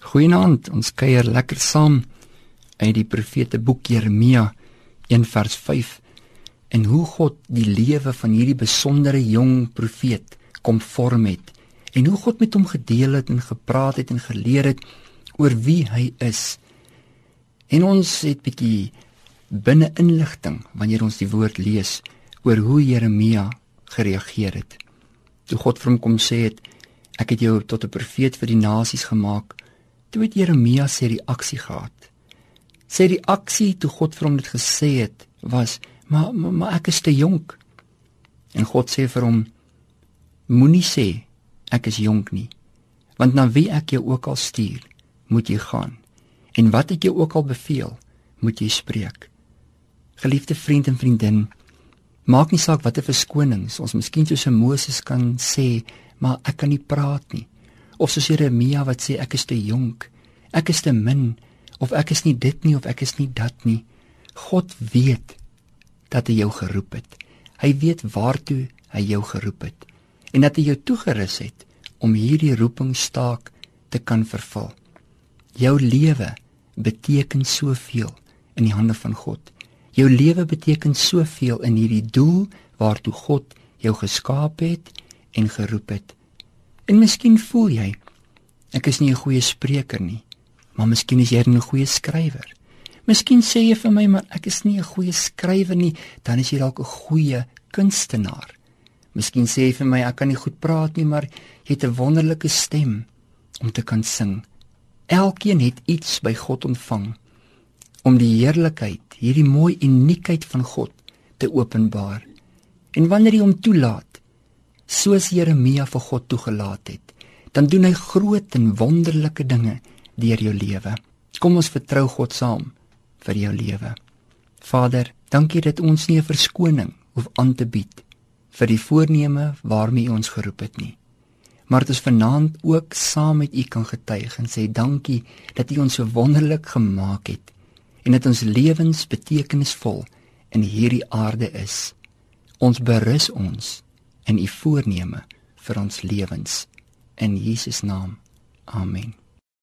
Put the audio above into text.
Goeienaand, ons kuier lekker saam uit die profete boek Jeremia 1 vers 5 en hoe God die lewe van hierdie besondere jong profeet kom vorm het en hoe God met hom gedeel het en gepraat het en geleer het oor wie hy is. En ons het bietjie binne inligting wanneer ons die woord lees oor hoe Jeremia gereageer het. Toe God vir hom kom sê het ek het jou tot 'n profeet vir die nasies gemaak Toe het Jeremia sy reaksie gehad. Sy reaksie toe God vir hom dit gesê het was: "Maar maar, maar ek is te jonk." En God sê vir hom: "Moenie sê ek is jonk nie, want na wie ek jou ook al stuur, moet jy gaan. En wat ek jou ook al beveel, moet jy spreek." Geliefde vriend en vriendin, maak nie saak watter verskonings ons miskien soos Moses kan sê, maar ek kan nie praat nie of soos Jeremia wat sê ek is te jonk, ek is te min of ek is nie dit nie of ek is nie dat nie. God weet dat hy jou geroep het. Hy weet waartoe hy jou geroep het en dat hy jou toegerus het om hierdie roepingstaak te kan vervul. Jou lewe beteken soveel in die hande van God. Jou lewe beteken soveel in hierdie doel waartoe God jou geskaap het en geroep het. En miskien voel jy ek is nie 'n goeie spreker nie, maar miskien is jy 'n goeie skrywer. Miskien sê jy vir my maar ek is nie 'n goeie skrywer nie, dan is jy dalk 'n goeie kunstenaar. Miskien sê jy vir my ek kan nie goed praat nie, maar jy het 'n wonderlike stem om te kan sing. Elkeen het iets by God ontvang om die heerlikheid, hierdie mooi uniekheid van God te openbaar. En wanneer jy hom toelaat, soos Jeremia vir God toegelaat het, dan doen hy groot en wonderlike dinge deur jou lewe. Kom ons vertrou God saam vir jou lewe. Vader, dankie dat ons nie 'n verskoning hoef aan te bied vir die voorneme waarmee ons geroep het nie. Maar dit is vanaand ook saam met U kan getuig en sê dankie dat U ons so wonderlik gemaak het en dat ons lewens betekenisvol in hierdie aarde is. Ons berus ons in u voorneme vir ons lewens in Jesus naam. Amen.